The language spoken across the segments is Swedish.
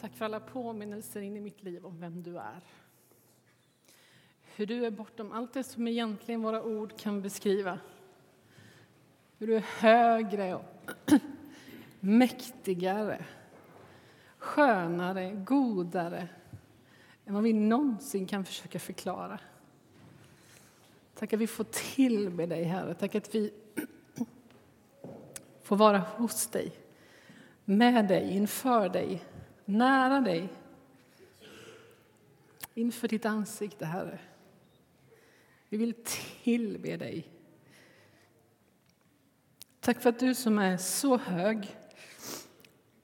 Tack för alla påminnelser in i mitt liv om vem du är. Hur du är bortom allt det som egentligen våra ord kan beskriva. Hur du är högre och mäktigare, skönare, godare än vad vi någonsin kan försöka förklara. Tack att vi får tillbe dig, Herre. Tack att vi får vara hos dig, med dig, inför dig, nära dig. Inför ditt ansikte, Herre. Vi vill tillbe dig. Tack för att du som är så hög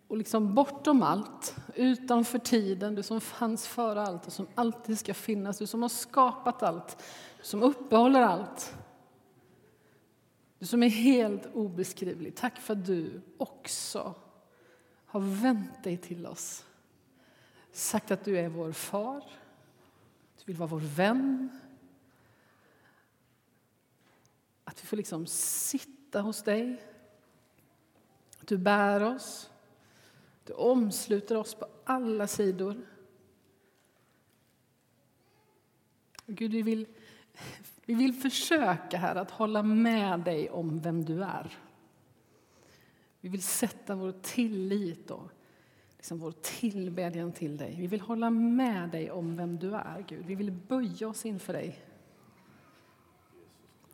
och liksom bortom allt, utanför tiden, du som fanns före allt och som alltid ska finnas, du som har skapat allt, du som uppehåller allt. Du som är helt obeskrivlig. Tack för att du också har vänt dig till oss. Sagt att du är vår far, du vill vara vår vän. Att vi får liksom sitta hos dig. Att du bär oss. Du omsluter oss på alla sidor. Gud, vi vill, vi vill försöka här att hålla med dig om vem du är. Vi vill sätta vår tillit och liksom vår tillbedjan till dig. Vi vill hålla med dig om vem du är, Gud. Vi vill böja oss inför dig.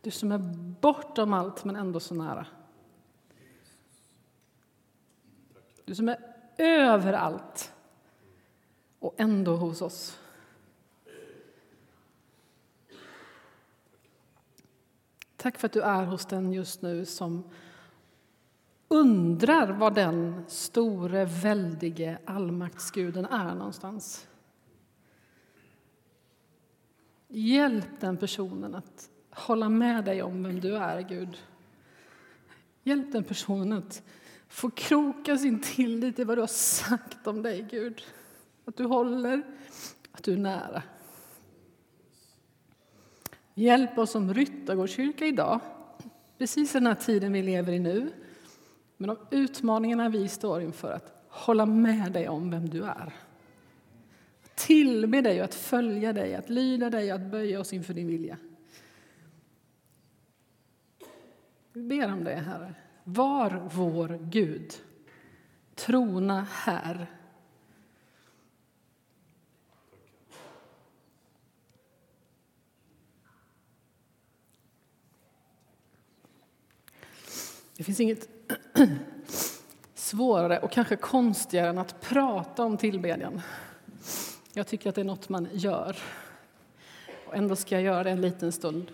Du som är bortom allt, men ändå så nära. Du som är överallt och ändå hos oss. Tack för att du är hos den just nu som undrar var den store, väldige allmaktsguden är någonstans. Hjälp den personen att hålla med dig om vem du är, Gud. Hjälp den personen att få kroka sin tillit i vad du har sagt om dig, Gud. Att du håller, att du är nära. Hjälp oss som Ryttargårdskyrka idag, precis den här tiden vi lever i nu, med de utmaningarna vi står inför, att hålla med dig om vem du är. Att tillbe dig, att följa dig, att lyda dig, att böja oss inför din vilja. Vi ber om det, Herre. Var vår Gud. Trona här. Det finns inget svårare och kanske konstigare än att prata om tillbedjan. Jag tycker att det är något man gör. Och ändå ska jag göra det en liten stund.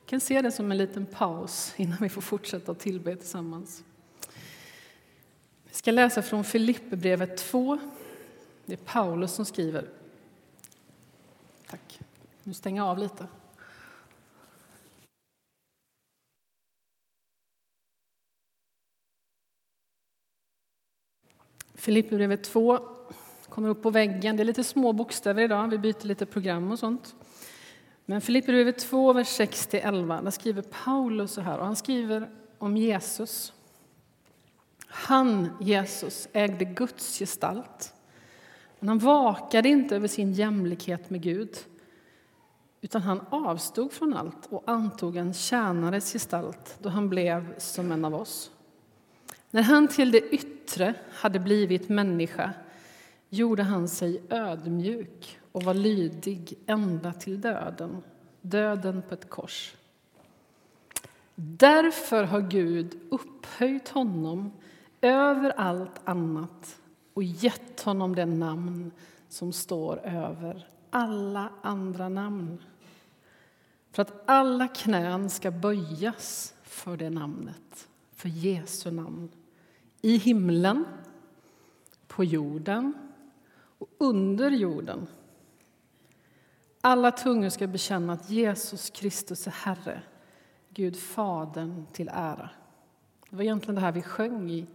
Jag kan se det som en liten paus innan vi får fortsätta att tillbe tillsammans. Vi ska läsa från Filipperbrevet 2. Det är Paulus som skriver. Tack. Nu stänger jag av lite. Filipperbrevet 2 kommer upp på väggen. Det är lite små bokstäver idag, vi byter lite program och sånt. Men Filipperbrevet 2, vers 6-11, där skriver Paulus så här, och han skriver om Jesus. Han, Jesus, ägde Guds gestalt. Men han vakade inte över sin jämlikhet med Gud utan han avstod från allt och antog en tjänares gestalt då han blev som en av oss. När han till det yttre hade blivit människa gjorde han sig ödmjuk och var lydig ända till döden, döden på ett kors. Därför har Gud upphöjt honom över allt annat och gett honom det namn som står över alla andra namn för att alla knän ska böjas för det namnet, för Jesu namn i himlen, på jorden och under jorden. Alla tungor ska bekänna att Jesus Kristus är Herre, Gud Fadern till ära. Det var egentligen det här vi sjöng i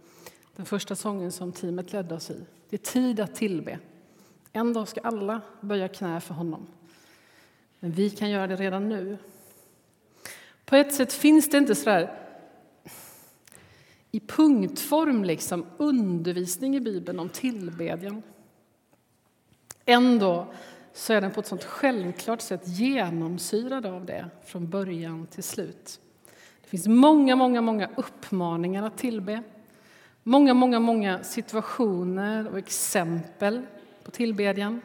den första sången som teamet ledde oss i. Det är tid att tillbe. En dag ska alla böja knä för honom. Men vi kan göra det redan nu. På ett sätt finns det inte så där i punktform liksom undervisning i Bibeln om tillbedjan. Ändå så är den på ett sånt självklart sätt genomsyrad av det från början till slut. Det finns många, många, många uppmaningar att tillbe. Många, många, många situationer och exempel på tillbedjan.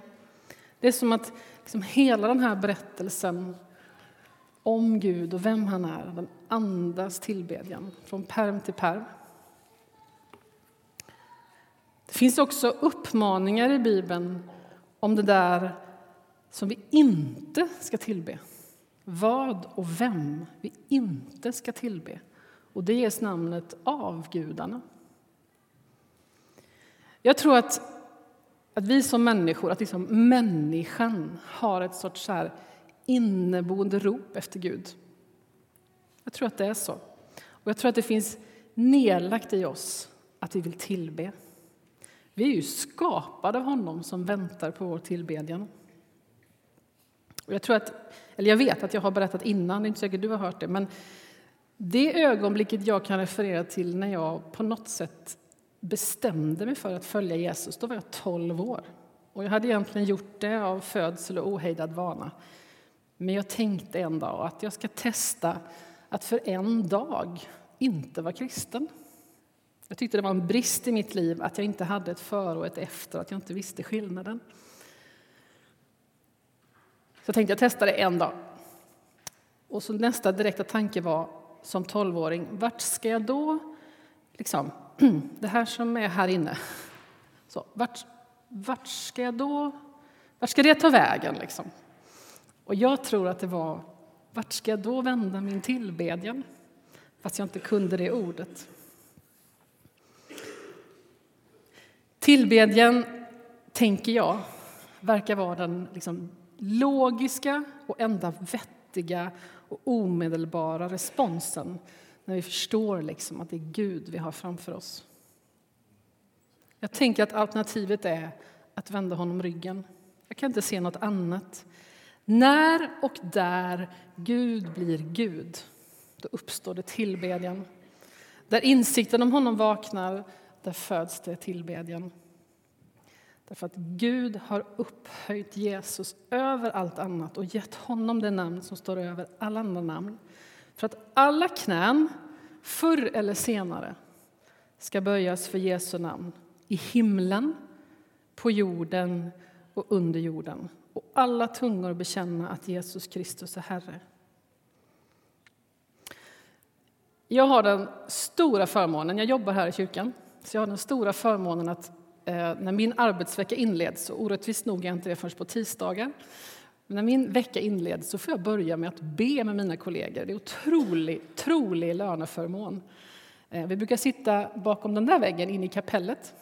Det är som att liksom hela den här berättelsen om Gud och vem han är, den andas tillbedjan från perm till perm. Det finns också uppmaningar i Bibeln om det där som vi inte ska tillbe. Vad och vem vi inte ska tillbe. Och det ges namnet avgudarna. Jag tror att, att vi som människor, att liksom människan har ett sorts så här inneboende rop efter Gud. Jag tror att det är så. Och jag tror att det finns nedlagt i oss att vi vill tillbe. Vi är ju skapade av honom som väntar på vår tillbedjan. Och jag, tror att, eller jag vet att jag har berättat innan, det är inte säkert du har hört det, men det ögonblicket jag kan referera till när jag på något sätt bestämde mig för att följa Jesus, då var jag 12 år. Och jag hade egentligen gjort det av födsel och ohejdad vana. Men jag tänkte en dag att jag ska testa att för en dag inte vara kristen. Jag tyckte det var en brist i mitt liv att jag inte hade ett före och ett efter, att jag inte visste skillnaden. Så jag tänkte jag testar det en dag. Och så nästa direkta tanke var som tolvåring, vart ska jag då, liksom, det här som är här inne, så, vart, vart ska jag då, vart ska det ta vägen liksom? Och jag tror att det var, vart ska jag då vända min tillbedjan? Fast jag inte kunde det ordet. Tillbedjan, tänker jag, verkar vara den liksom logiska och enda vettiga och omedelbara responsen när vi förstår liksom att det är Gud vi har framför oss. Jag tänker att alternativet är att vända honom ryggen. Jag kan inte se något annat. När och där Gud blir Gud, då uppstår det tillbedjan. Där insikten om honom vaknar, där föds det tillbedjan. Därför att Gud har upphöjt Jesus över allt annat och gett honom det namn som står över alla andra namn. För att alla knän, förr eller senare, ska böjas för Jesu namn i himlen, på jorden och under jorden och alla tungor bekänna att Jesus Kristus är Herre. Jag har den stora förmånen, jag jobbar här i kyrkan, så jag har den stora förmånen att eh, när min arbetsvecka inleds, och orättvist nog är jag inte det först på tisdagar, men när min vecka inleds så får jag börja med att be med mina kollegor. Det är otrolig, otrolig löneförmån. Eh, vi brukar sitta bakom den där väggen inne i kapellet,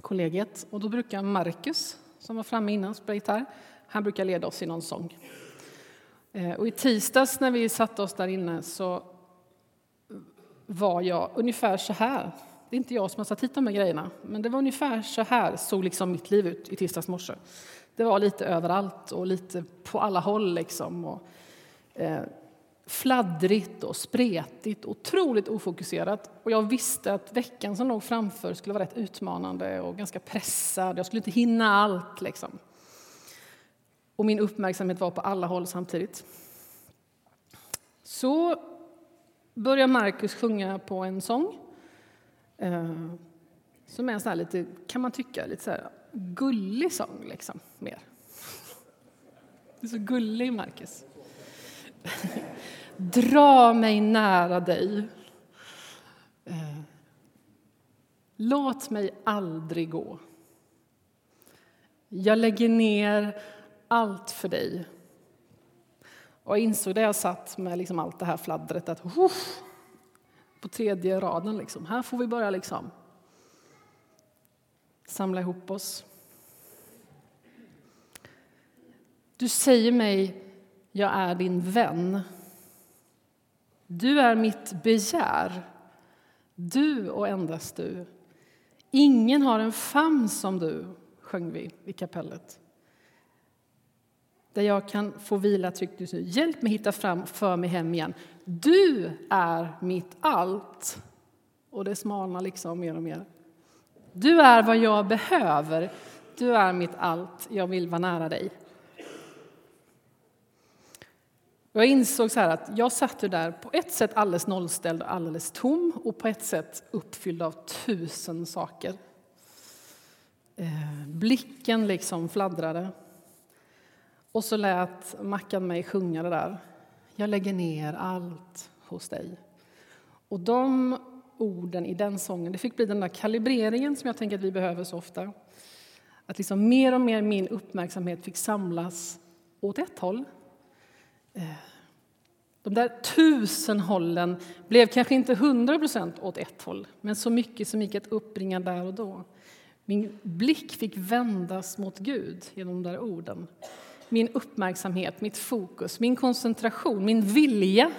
kollegiet, och då brukar Marcus, som var framme innan spela gitarr, han brukar leda oss i någon sång. Eh, och I tisdags när vi satte oss där inne så var jag ungefär så här det är inte jag som har satt hit de här grejerna, men det var ungefär så här såg liksom mitt liv ut i tisdags morse. Det var lite överallt och lite på alla håll. Liksom. Och, eh, fladdrigt och spretigt, otroligt ofokuserat. Och jag visste att veckan som låg framför skulle vara rätt utmanande och ganska pressad. Jag skulle inte hinna allt. Liksom. Och min uppmärksamhet var på alla håll samtidigt. Så börjar Markus sjunga på en sång Eh, som är en sån här lite, kan man tycka, lite så här gullig sång liksom, mer. Du är så gullig, Marcus. Dra mig nära dig. Eh, låt mig aldrig gå. Jag lägger ner allt för dig. Och jag insåg där jag satt med liksom allt det här fladdret att på tredje raden. Liksom. Här får vi börja liksom samla ihop oss. Du säger mig, jag är din vän. Du är mitt begär, du och endast du. Ingen har en famn som du, sjöng vi i kapellet där jag kan få vila tryggt just nu. Hjälp mig hitta fram, för mig hem igen. Du är mitt allt. Och det smalnar liksom mer och mer. Du är vad jag behöver. Du är mitt allt, jag vill vara nära dig. Jag insåg så att jag satt där på ett sätt alldeles nollställd och alldeles tom och på ett sätt uppfylld av tusen saker. Eh, blicken liksom fladdrade. Och så lät Mackan mig sjunga det där. Jag lägger ner allt hos dig. Och de orden i den sången, det fick bli den där kalibreringen som jag tänker att vi behöver så ofta. Att liksom mer och mer min uppmärksamhet fick samlas åt ett håll. Eh, de där tusen hållen blev kanske inte hundra procent åt ett håll, men så mycket som gick att uppbringa där och då. Min blick fick vändas mot Gud genom de där orden. Min uppmärksamhet, mitt fokus, min koncentration, min vilja,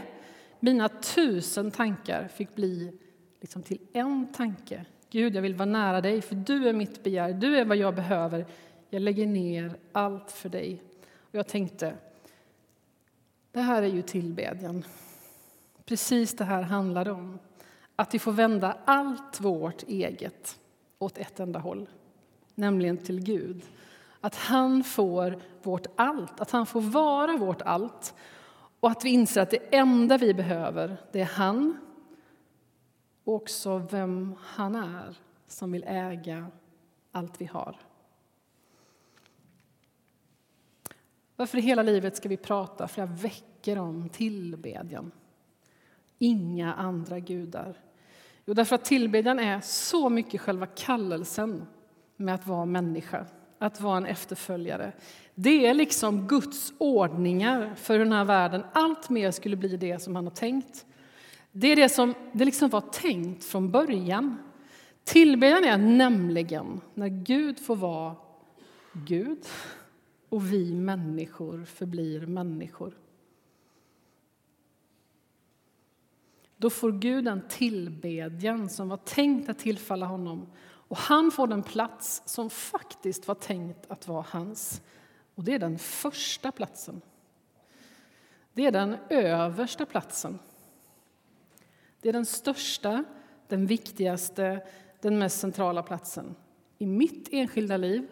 mina tusen tankar fick bli liksom till en tanke. Gud, jag vill vara nära dig, för du är mitt begär, du är vad jag behöver. Jag lägger ner allt för dig. Och jag tänkte, det här är ju tillbedjan. Precis det här handlar det om. Att vi får vända allt vårt eget åt ett enda håll, nämligen till Gud. Att han får vårt allt, att han får vara vårt allt och att vi inser att det enda vi behöver, det är han och också vem han är som vill äga allt vi har. Varför i hela livet ska vi prata flera veckor om tillbedjan? Inga andra gudar. Jo, därför att tillbedjan är så mycket själva kallelsen med att vara människa, att vara en efterföljare. Det är liksom Guds ordningar för hur den här världen allt mer skulle bli det som han har tänkt. Det är det som det liksom var tänkt från början. Tillbedjan är nämligen när Gud får vara Gud och vi människor förblir människor. Då får Gud en tillbedjan som var tänkt att tillfalla honom och han får den plats som faktiskt var tänkt att vara hans. Och det är den första platsen. Det är den översta platsen. Det är den största, den viktigaste, den mest centrala platsen i mitt enskilda liv,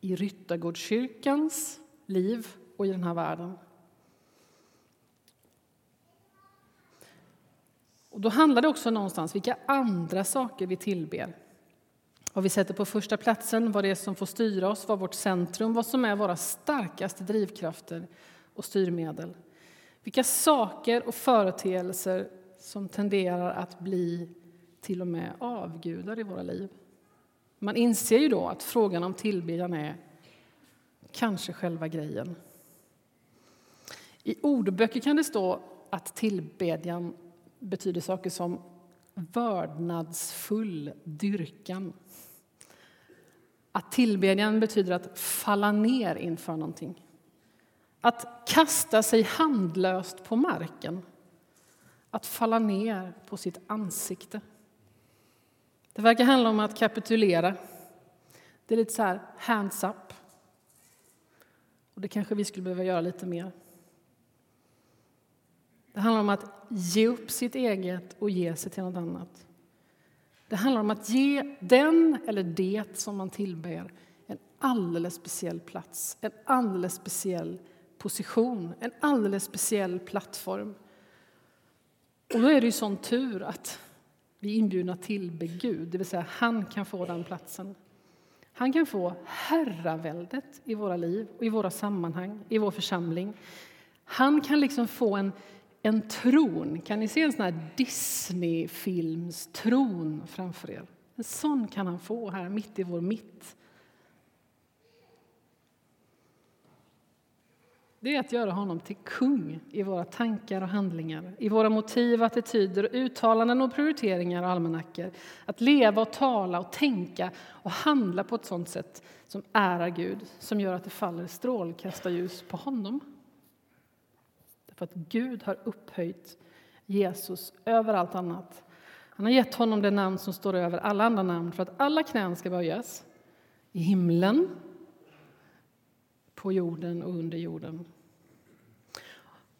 i Ryttargårdskyrkans liv och i den här världen. Och då handlar det också någonstans vilka andra saker vi tillber. Vad vi sätter på första platsen, vad det är som får styra oss, vad vårt centrum, vad som är våra starkaste drivkrafter och styrmedel. Vilka saker och företeelser som tenderar att bli till och med avgudar i våra liv. Man inser ju då att frågan om tillbedjan är kanske själva grejen. I ordböcker kan det stå att tillbedjan betyder saker som vördnadsfull dyrkan. Att tillbedjan betyder att falla ner inför någonting. Att kasta sig handlöst på marken. Att falla ner på sitt ansikte. Det verkar handla om att kapitulera. Det är lite så här hands up. Och det kanske vi skulle behöva göra lite mer. Det handlar om att ge upp sitt eget och ge sig till något annat. Det handlar om att ge den eller det som man tillber en alldeles speciell plats, en alldeles speciell position, en alldeles speciell plattform. Och då är det ju sån tur att vi är inbjudna till Gud, det vill säga han kan få den platsen. Han kan få herraväldet i våra liv, och i våra sammanhang, i vår församling. Han kan liksom få en en tron. Kan ni se en sån här Disney-films tron framför er? En sån kan han få här mitt i vår mitt. Det är att göra honom till kung i våra tankar och handlingar, i våra motiv, attityder, uttalanden och prioriteringar och almanackor. Att leva och tala och tänka och handla på ett sånt sätt som ärar Gud, som gör att det faller strålkastarljus på honom. För att Gud har upphöjt Jesus över allt annat. Han har gett honom det namn som står över alla andra namn för att alla knän ska böjas i himlen, på jorden och under jorden.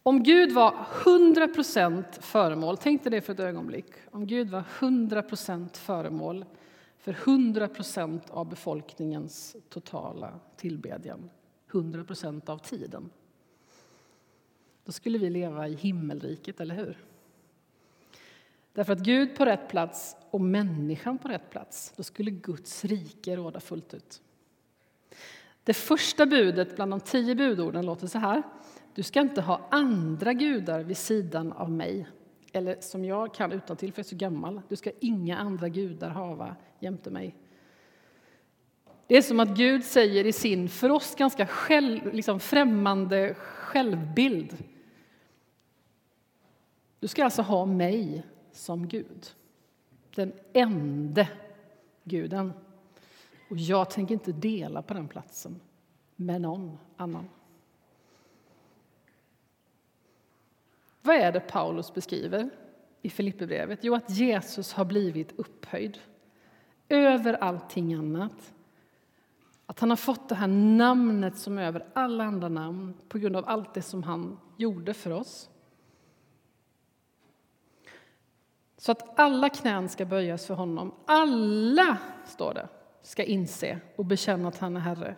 Om Gud var 100% föremål, tänk dig det för ett ögonblick. Om Gud var 100% föremål för 100 procent av befolkningens totala tillbedjan. 100 procent av tiden. Då skulle vi leva i himmelriket, eller hur? Därför att Gud på rätt plats och människan på rätt plats, då skulle Guds rike råda fullt ut. Det första budet bland de tio budorden låter så här. Du ska inte ha andra gudar vid sidan av mig. Eller som jag kan utan till för jag är så gammal. Du ska inga andra gudar hava jämte mig. Det är som att Gud säger i sin för oss ganska själv, liksom främmande självbild. Du ska alltså ha mig som Gud. Den enda guden. Och jag tänker inte dela på den platsen med någon annan. Vad är det Paulus beskriver i Filipperbrevet? Jo, att Jesus har blivit upphöjd över allting annat. Att han har fått det här namnet som är över alla andra namn på grund av allt det som han gjorde för oss. Så att alla knän ska böjas för honom. Alla, står det, ska inse och bekänna att han är Herre.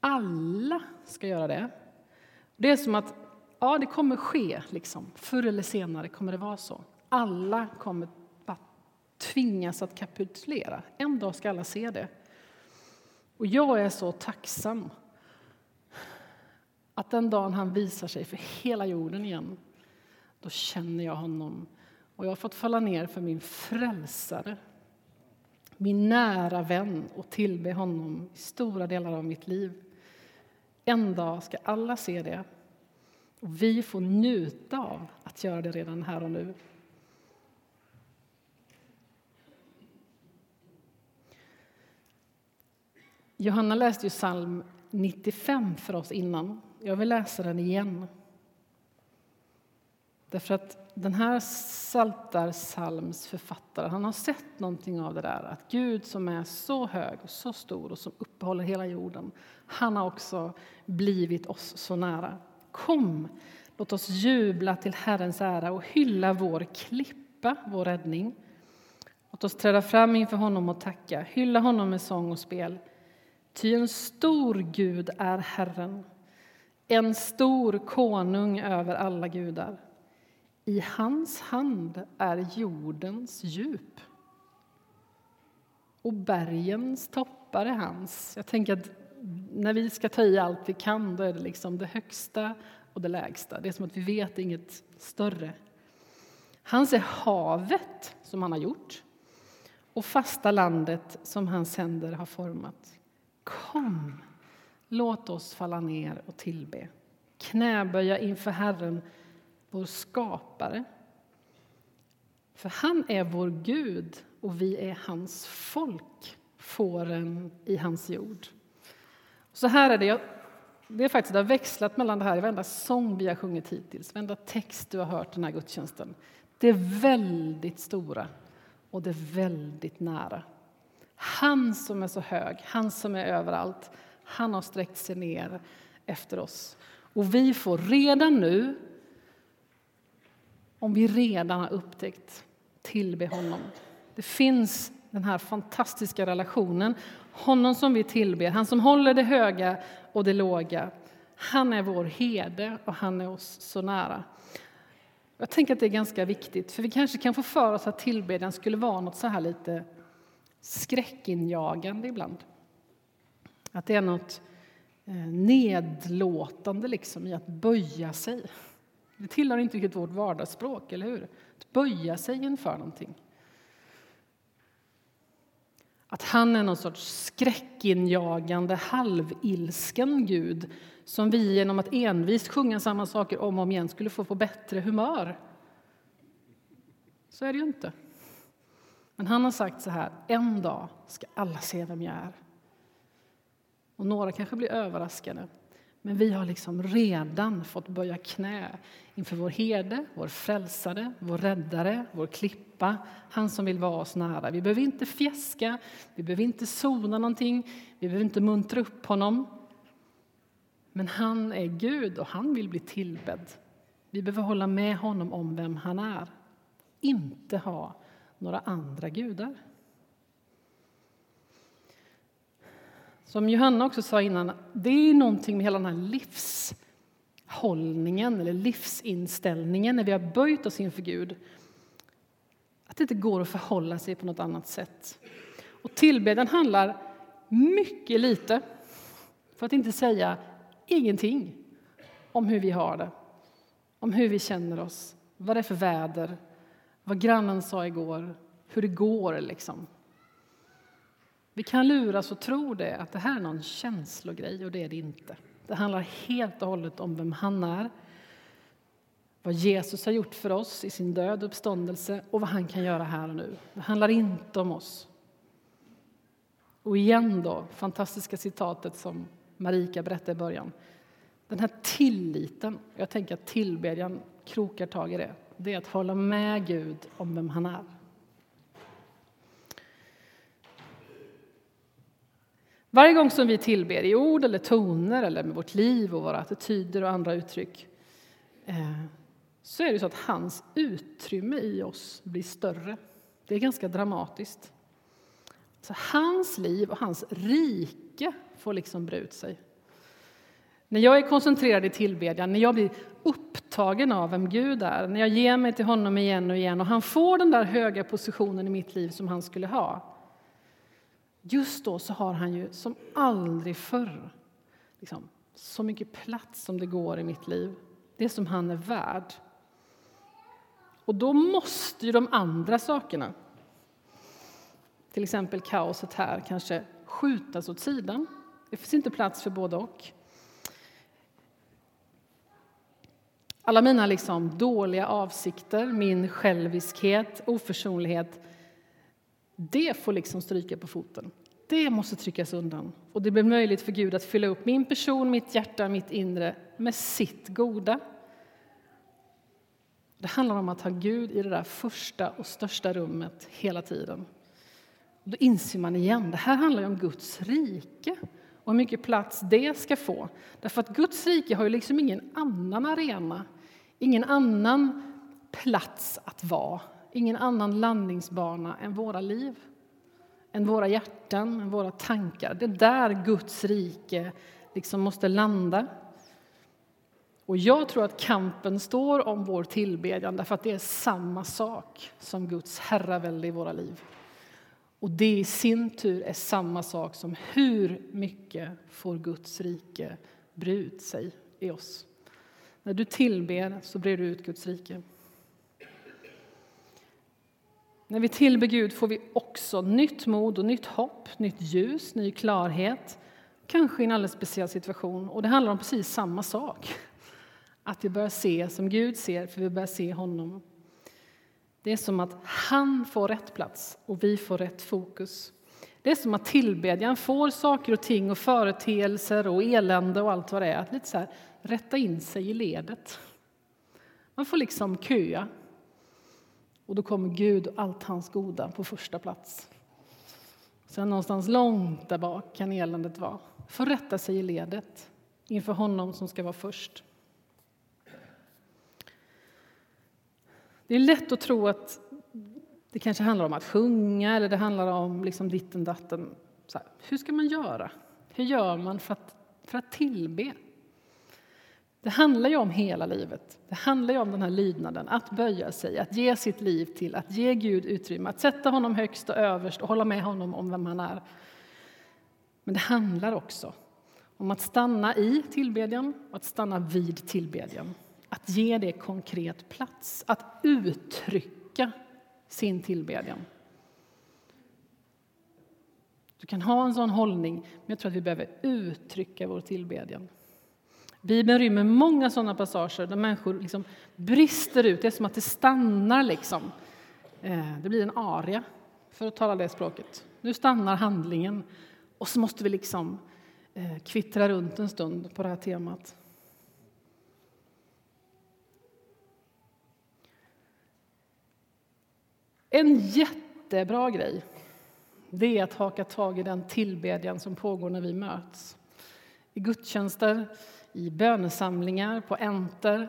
Alla ska göra det. Det är som att ja, det kommer ske. Liksom. Förr eller senare kommer det vara så. Alla kommer att tvingas att kapitulera. En dag ska alla se det. Och jag är så tacksam att den dagen han visar sig för hela jorden igen, då känner jag honom. Och jag har fått falla ner för min frälsare, min nära vän och tillbe honom i stora delar av mitt liv. En dag ska alla se det. Och vi får njuta av att göra det redan här och nu. Johanna läste ju psalm 95 för oss innan. Jag vill läsa den igen. Därför att den här Saltarsalms författare han har sett någonting av det där. Att Gud som är så hög och så stor och som uppehåller hela jorden, han har också blivit oss så nära. Kom, låt oss jubla till Herrens ära och hylla vår klippa, vår räddning. Låt oss träda fram inför honom och tacka, hylla honom med sång och spel. Ty en stor Gud är Herren, en stor konung över alla gudar. I hans hand är jordens djup och bergens toppar är hans. Jag tänker att när vi ska ta i allt vi kan, då är det liksom det högsta och det lägsta. Det är som att vi vet inget större. Hans är havet som han har gjort och fasta landet som hans händer har format. Kom, låt oss falla ner och tillbe, knäböja inför Herren, vår skapare. För han är vår Gud och vi är hans folk, fåren i hans jord. Så här är det. Det är faktiskt det har växlat mellan det här i varenda sång vi har sjungit hittills, varenda text du har hört den här gudstjänsten. Det är väldigt stora och det är väldigt nära. Han som är så hög, han som är överallt, han har sträckt sig ner efter oss. Och vi får redan nu, om vi redan har upptäckt, tillbe honom. Det finns den här fantastiska relationen. Honom som vi tillber, han som håller det höga och det låga. Han är vår herde och han är oss så nära. Jag tänker att det är ganska viktigt, för vi kanske kan få för oss att tillbedjan skulle vara något så här lite skräckinjagande ibland. Att det är något eh, nedlåtande liksom i att böja sig. Det tillhör inte riktigt vårt vardagsspråk, eller hur? Att böja sig inför någonting. Att han är någon sorts skräckinjagande, halvilsken Gud som vi genom att envist sjunga samma saker om och om igen skulle få på bättre humör. Så är det ju inte. Men han har sagt så här, en dag ska alla se vem jag är. Och några kanske blir överraskade. Men vi har liksom redan fått böja knä inför vår herde, vår frälsare, vår räddare, vår klippa, han som vill vara oss nära. Vi behöver inte fjäska, vi behöver inte sona någonting, vi behöver inte muntra upp honom. Men han är Gud och han vill bli tillbedd. Vi behöver hålla med honom om vem han är, inte ha några andra gudar. Som Johanna också sa innan, det är någonting med hela den här livshållningen eller livsinställningen när vi har böjt oss inför Gud. Att det inte går att förhålla sig på något annat sätt. Och tillbedjan handlar mycket lite, för att inte säga ingenting, om hur vi har det, om hur vi känner oss, vad det är för väder, vad grannen sa igår, hur det går. Liksom. Vi kan luras och tro det, att det här är någon känslogrej, och det är det inte. Det handlar helt och hållet om vem han är, vad Jesus har gjort för oss i sin död och uppståndelse och vad han kan göra här och nu. Det handlar inte om oss. Och igen då, fantastiska citatet som Marika berättade i början. Den här tilliten, jag tänker att tillbedjan krokar tag i det, det är att hålla med Gud om vem han är. Varje gång som vi tillber i ord eller toner eller med vårt liv och våra attityder och andra uttryck eh, så är det så att hans utrymme i oss blir större. Det är ganska dramatiskt. Så hans liv och hans rike får liksom bre ut sig. När jag är koncentrerad i tillbedjan, när jag blir upptagen av vem Gud är, när jag ger mig till honom igen och igen och han får den där höga positionen i mitt liv som han skulle ha. Just då så har han ju som aldrig förr liksom, så mycket plats som det går i mitt liv. Det som han är värd. Och då måste ju de andra sakerna, till exempel kaoset här, kanske skjutas åt sidan. Det finns inte plats för både och. Alla mina liksom dåliga avsikter, min själviskhet, oförsonlighet det får liksom stryka på foten. Det måste tryckas undan. Och det blir möjligt för Gud att fylla upp min person, mitt hjärta, mitt inre med sitt goda. Det handlar om att ha Gud i det där första och största rummet hela tiden. Då inser man igen, det här handlar om Guds rike och hur mycket plats det ska få. Därför att Guds rike har ju liksom ingen annan arena, ingen annan plats att vara, ingen annan landningsbana än våra liv, än våra hjärtan, än våra tankar. Det är där Guds rike liksom måste landa. Och jag tror att kampen står om vår tillbedjan därför att det är samma sak som Guds herravälde i våra liv. Och det i sin tur är samma sak som hur mycket får Guds rike bre ut sig i oss. När du tillber så brer du ut Guds rike. När vi tillber Gud får vi också nytt mod och nytt hopp, nytt ljus, ny klarhet. Kanske i en alldeles speciell situation. Och det handlar om precis samma sak. Att vi börjar se som Gud ser, för vi börjar se honom. Det är som att han får rätt plats och vi får rätt fokus. Det är som att tillbedjan får saker och ting och företeelser och elände och allt vad det är att lite så här, rätta in sig i ledet. Man får liksom köa. Och då kommer Gud och allt hans goda på första plats. Sen någonstans långt där bak kan eländet vara. Får rätta sig i ledet inför honom som ska vara först. Det är lätt att tro att det kanske handlar om att sjunga eller det handlar om liksom ditten datten. Så här, hur ska man göra? Hur gör man för att, för att tillbe? Det handlar ju om hela livet. Det handlar ju om den här lydnaden, att böja sig, att ge sitt liv till, att ge Gud utrymme, att sätta honom högst och överst och hålla med honom om vem han är. Men det handlar också om att stanna i tillbedjan och att stanna vid tillbedjan. Att ge det konkret plats, att uttrycka sin tillbedjan. Du kan ha en sån hållning, men jag tror att vi behöver uttrycka vår tillbedjan. Bibeln rymmer många sådana passager där människor liksom brister ut. Det är som att det stannar. Liksom. Eh, det blir en aria, för att tala det språket. Nu stannar handlingen och så måste vi liksom eh, kvittra runt en stund på det här temat. En jättebra grej det är att haka tag i den tillbedjan som pågår när vi möts. I gudstjänster, i bönesamlingar, på enter,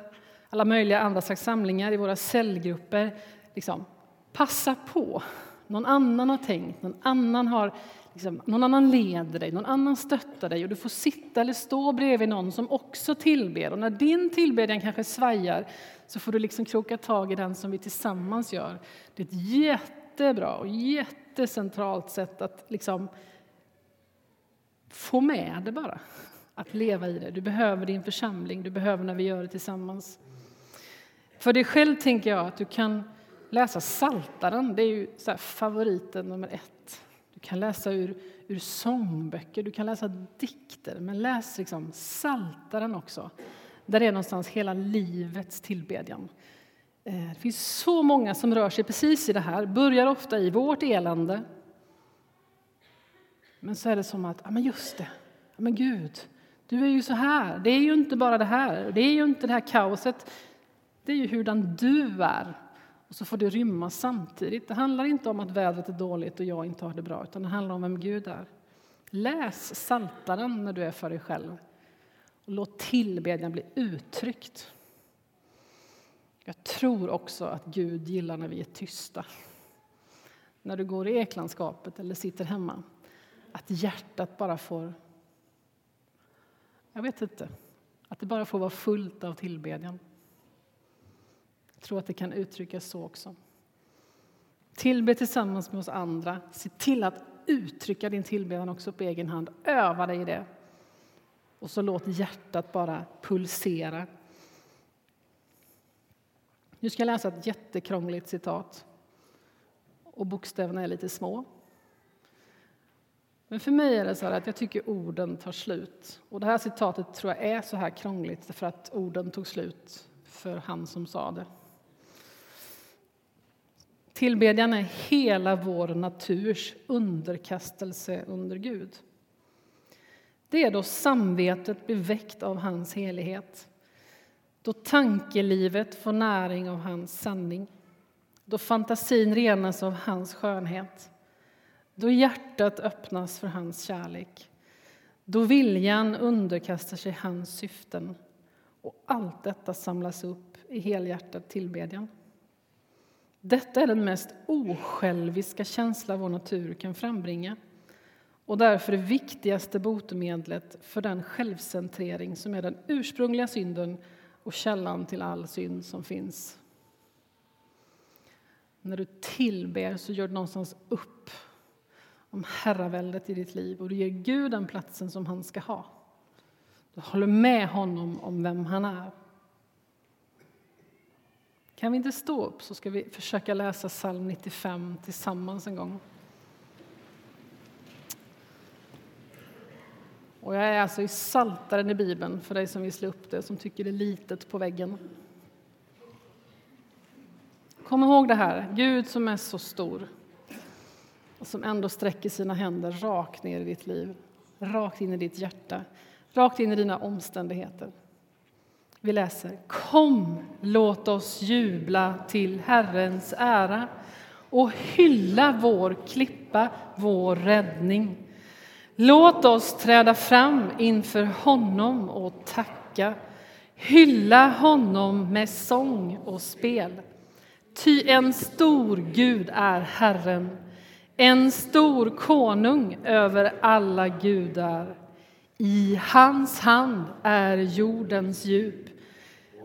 alla möjliga andra slags samlingar, i våra cellgrupper. Liksom, passa på! Någon annan har tänkt, någon annan har liksom, någon annan leder dig, någon annan stöttar dig och du får sitta eller stå bredvid någon som också tillber. Och när din tillbedjan kanske svajar så får du liksom kroka tag i den som vi tillsammans gör. Det är ett jättebra och jättecentralt sätt att liksom få med det bara, att leva i det. Du behöver din församling, du behöver när vi gör det tillsammans. För dig själv tänker jag att du kan läsa Saltaren, det är ju så favoriten nummer ett. Du kan läsa ur, ur sångböcker, du kan läsa dikter, men läs liksom Saltaren också. Där är någonstans hela livets tillbedjan. Eh, det finns så många som rör sig precis i det här, börjar ofta i vårt elände. Men så är det som att, ja men just det, ja men Gud, du är ju så här. Det är ju inte bara det här, det är ju inte det här kaoset. Det är ju hurdan du är. Och så får det rymma samtidigt. Det handlar inte om att vädret är dåligt och jag inte har det bra, utan det handlar om vem Gud är. Läs Saltaren när du är för dig själv. Och låt tillbedjan bli uttryckt. Jag tror också att Gud gillar när vi är tysta. När du går i eklandskapet eller sitter hemma. Att hjärtat bara får... Jag vet inte. Att det bara får vara fullt av tillbedjan. Jag tror att det kan uttryckas så också. Tillbe tillsammans med oss andra. Se till att uttrycka din tillbedjan också på egen hand. Öva dig i det. Och så låt hjärtat bara pulsera. Nu ska jag läsa ett jättekrångligt citat. Och bokstäverna är lite små. Men för mig är det så att jag tycker orden tar slut. Och det här citatet tror jag är så här krångligt för att orden tog slut för han som sa det. Tillbedjan är hela vår naturs underkastelse under Gud. Det är då samvetet blir väckt av hans helighet. Då tankelivet får näring av hans sanning. Då fantasin renas av hans skönhet. Då hjärtat öppnas för hans kärlek. Då viljan underkastar sig hans syften och allt detta samlas upp i helhjärtad tillbedjan. Detta är den mest osjälviska känsla vår natur kan frambringa och därför det viktigaste botemedlet för den självcentrering som är den ursprungliga synden och källan till all synd som finns. När du tillber så gör du någonstans upp om herraväldet i ditt liv och du ger Gud den platsen som han ska ha. Du håller med honom om vem han är. Kan vi inte stå upp så ska vi försöka läsa psalm 95 tillsammans en gång. Och jag är alltså i Saltaren i Bibeln, för dig som vill slå upp det, som tycker det är litet på väggen. Kom ihåg det här, Gud som är så stor och som ändå sträcker sina händer rakt ner i ditt liv, rakt in i ditt hjärta, rakt in i dina omständigheter. Vi läser Kom, låt oss jubla till Herrens ära och hylla vår klippa, vår räddning. Låt oss träda fram inför honom och tacka hylla honom med sång och spel. Ty en stor Gud är Herren, en stor konung över alla gudar. I hans hand är jordens djup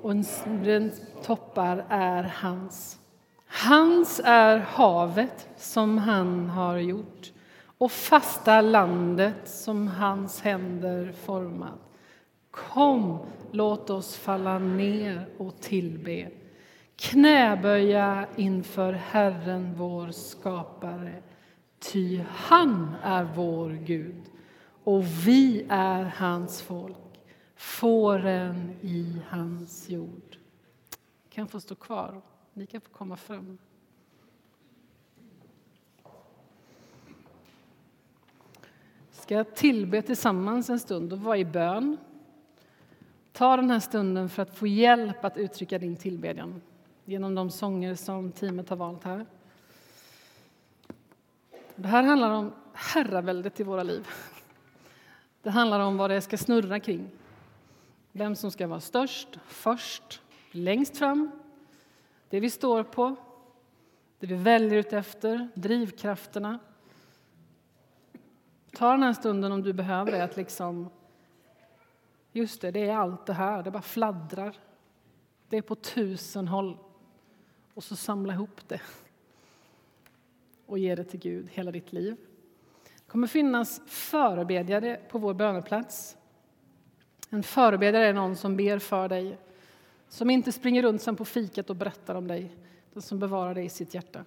och dess toppar är hans. Hans är havet som han har gjort och fasta landet som hans händer format. Kom, låt oss falla ner och tillbe knäböja inför Herren, vår skapare. Ty han är vår Gud, och vi är hans folk fåren i hans jord. Ni kan få stå kvar. Ni kan få komma fram. ska tillbe tillsammans en stund och vara i bön. Ta den här stunden för att få hjälp att uttrycka din tillbedjan genom de sånger som teamet har valt här. Det här handlar om herraväldet i våra liv. Det handlar om vad det ska snurra kring. Vem som ska vara störst, först, längst fram. Det vi står på, det vi väljer ut efter, drivkrafterna. ta den här stunden om du behöver det, att liksom... Just det, det är allt det här, det bara fladdrar. Det är på tusen håll. Och så samla ihop det och ge det till Gud hela ditt liv. Det kommer finnas förebedjare på vår böneplats. En förebedjare är någon som ber för dig, som inte springer runt sen på fiket och berättar om dig, utan som bevarar dig i sitt hjärta.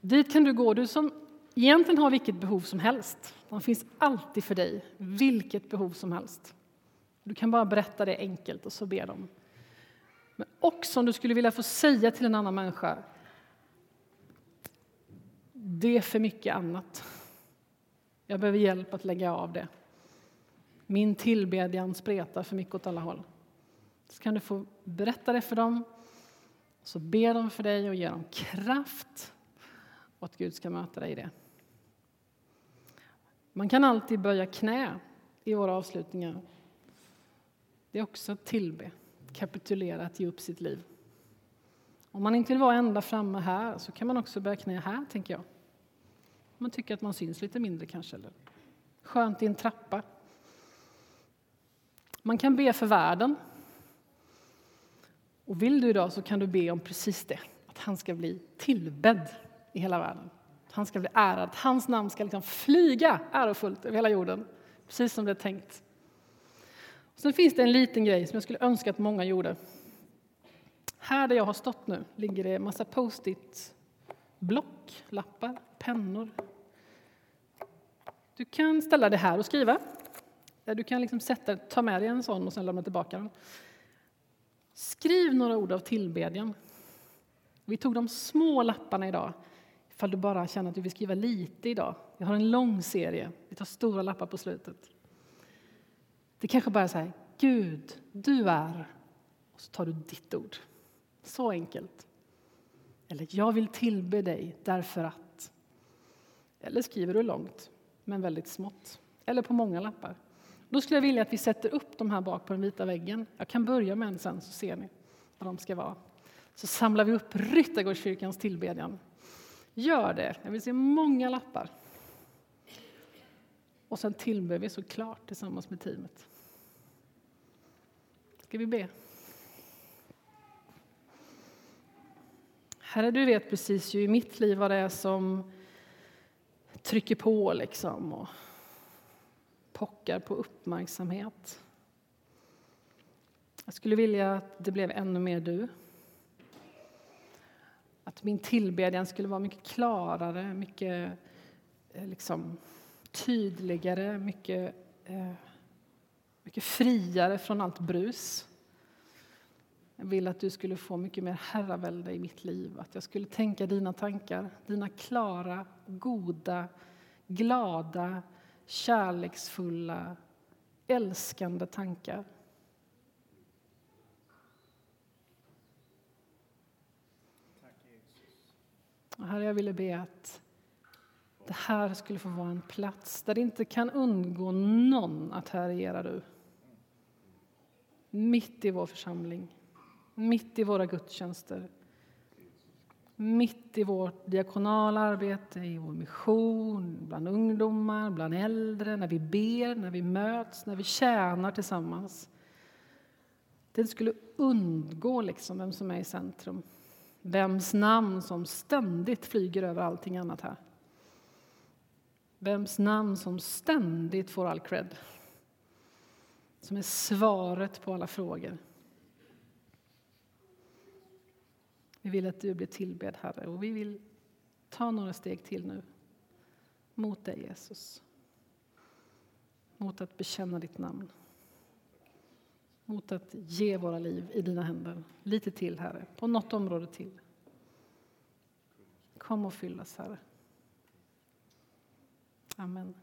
Dit kan du gå, du som egentligen har vilket behov som helst. De finns alltid för dig, vilket behov som helst. Du kan bara berätta det enkelt och så ber de. Men också om du skulle vilja få säga till en annan människa det är för mycket annat. Jag behöver hjälp att lägga av det. Min tillbedjan spretar för mycket åt alla håll. Så kan du få berätta det för dem, så ber de för dig och ger dem kraft och att Gud ska möta dig i det. Man kan alltid böja knä i våra avslutningar. Det är också att tillbe, kapitulera, att ge upp sitt liv. Om man inte vill vara ända framme här så kan man också böja knä här, tänker jag. Man tycker att man syns lite mindre kanske. Eller skönt i en trappa. Man kan be för världen. Och vill du idag så kan du be om precis det, att han ska bli tillbedd i hela världen. Att han ska bli ärad, att hans namn ska liksom flyga ärofullt över hela jorden, precis som det är tänkt. Och sen finns det en liten grej som jag skulle önska att många gjorde. Här där jag har stått nu ligger det en massa post-it block, lappar, pennor. Du kan ställa det här och skriva. Du kan liksom sätta, ta med dig en sån och sen lämna tillbaka den. Skriv några ord av tillbedjan. Vi tog de små lapparna idag, ifall du bara känner att du vill skriva lite idag. Vi har en lång serie, vi tar stora lappar på slutet. Det kanske bara är så här, Gud, du är, och så tar du ditt ord. Så enkelt. Eller jag vill tillbe dig därför att. Eller skriver du långt, men väldigt smått. Eller på många lappar. Då skulle jag vilja att vi sätter upp de här bak på den vita väggen. Jag kan börja med en sen så ser ni vad de ska vara. Så samlar vi upp Ryttargårdskyrkans tillbedjan. Gör det. Jag vill se många lappar. Och sen tillber vi såklart tillsammans med teamet. Ska vi be? Herre, du vet precis ju i mitt liv vad det är som trycker på liksom och pockar på uppmärksamhet. Jag skulle vilja att det blev ännu mer du. Att min tillbedjan skulle vara mycket klarare, mycket eh, liksom, tydligare, mycket, eh, mycket friare från allt brus. Jag vill att du skulle få mycket mer herravälde i mitt liv, att jag skulle tänka dina tankar, dina klara, goda, glada, kärleksfulla, älskande tankar. Och herre, jag ville be att det här skulle få vara en plats där det inte kan undgå någon att härjera du. Mitt i vår församling mitt i våra gudstjänster, mitt i vårt diakonala arbete, i vår mission, bland ungdomar, bland äldre, när vi ber, när vi möts, när vi tjänar tillsammans. Det skulle undgå liksom vem som är i centrum. Vems namn som ständigt flyger över allting annat här. Vems namn som ständigt får all cred. Som är svaret på alla frågor. Vi vill att du blir tillbedd, Herre, och vi vill ta några steg till nu mot dig, Jesus. Mot att bekänna ditt namn. Mot att ge våra liv i dina händer. Lite till, Herre, på något område till. Kom och fyll oss, Herre. Amen.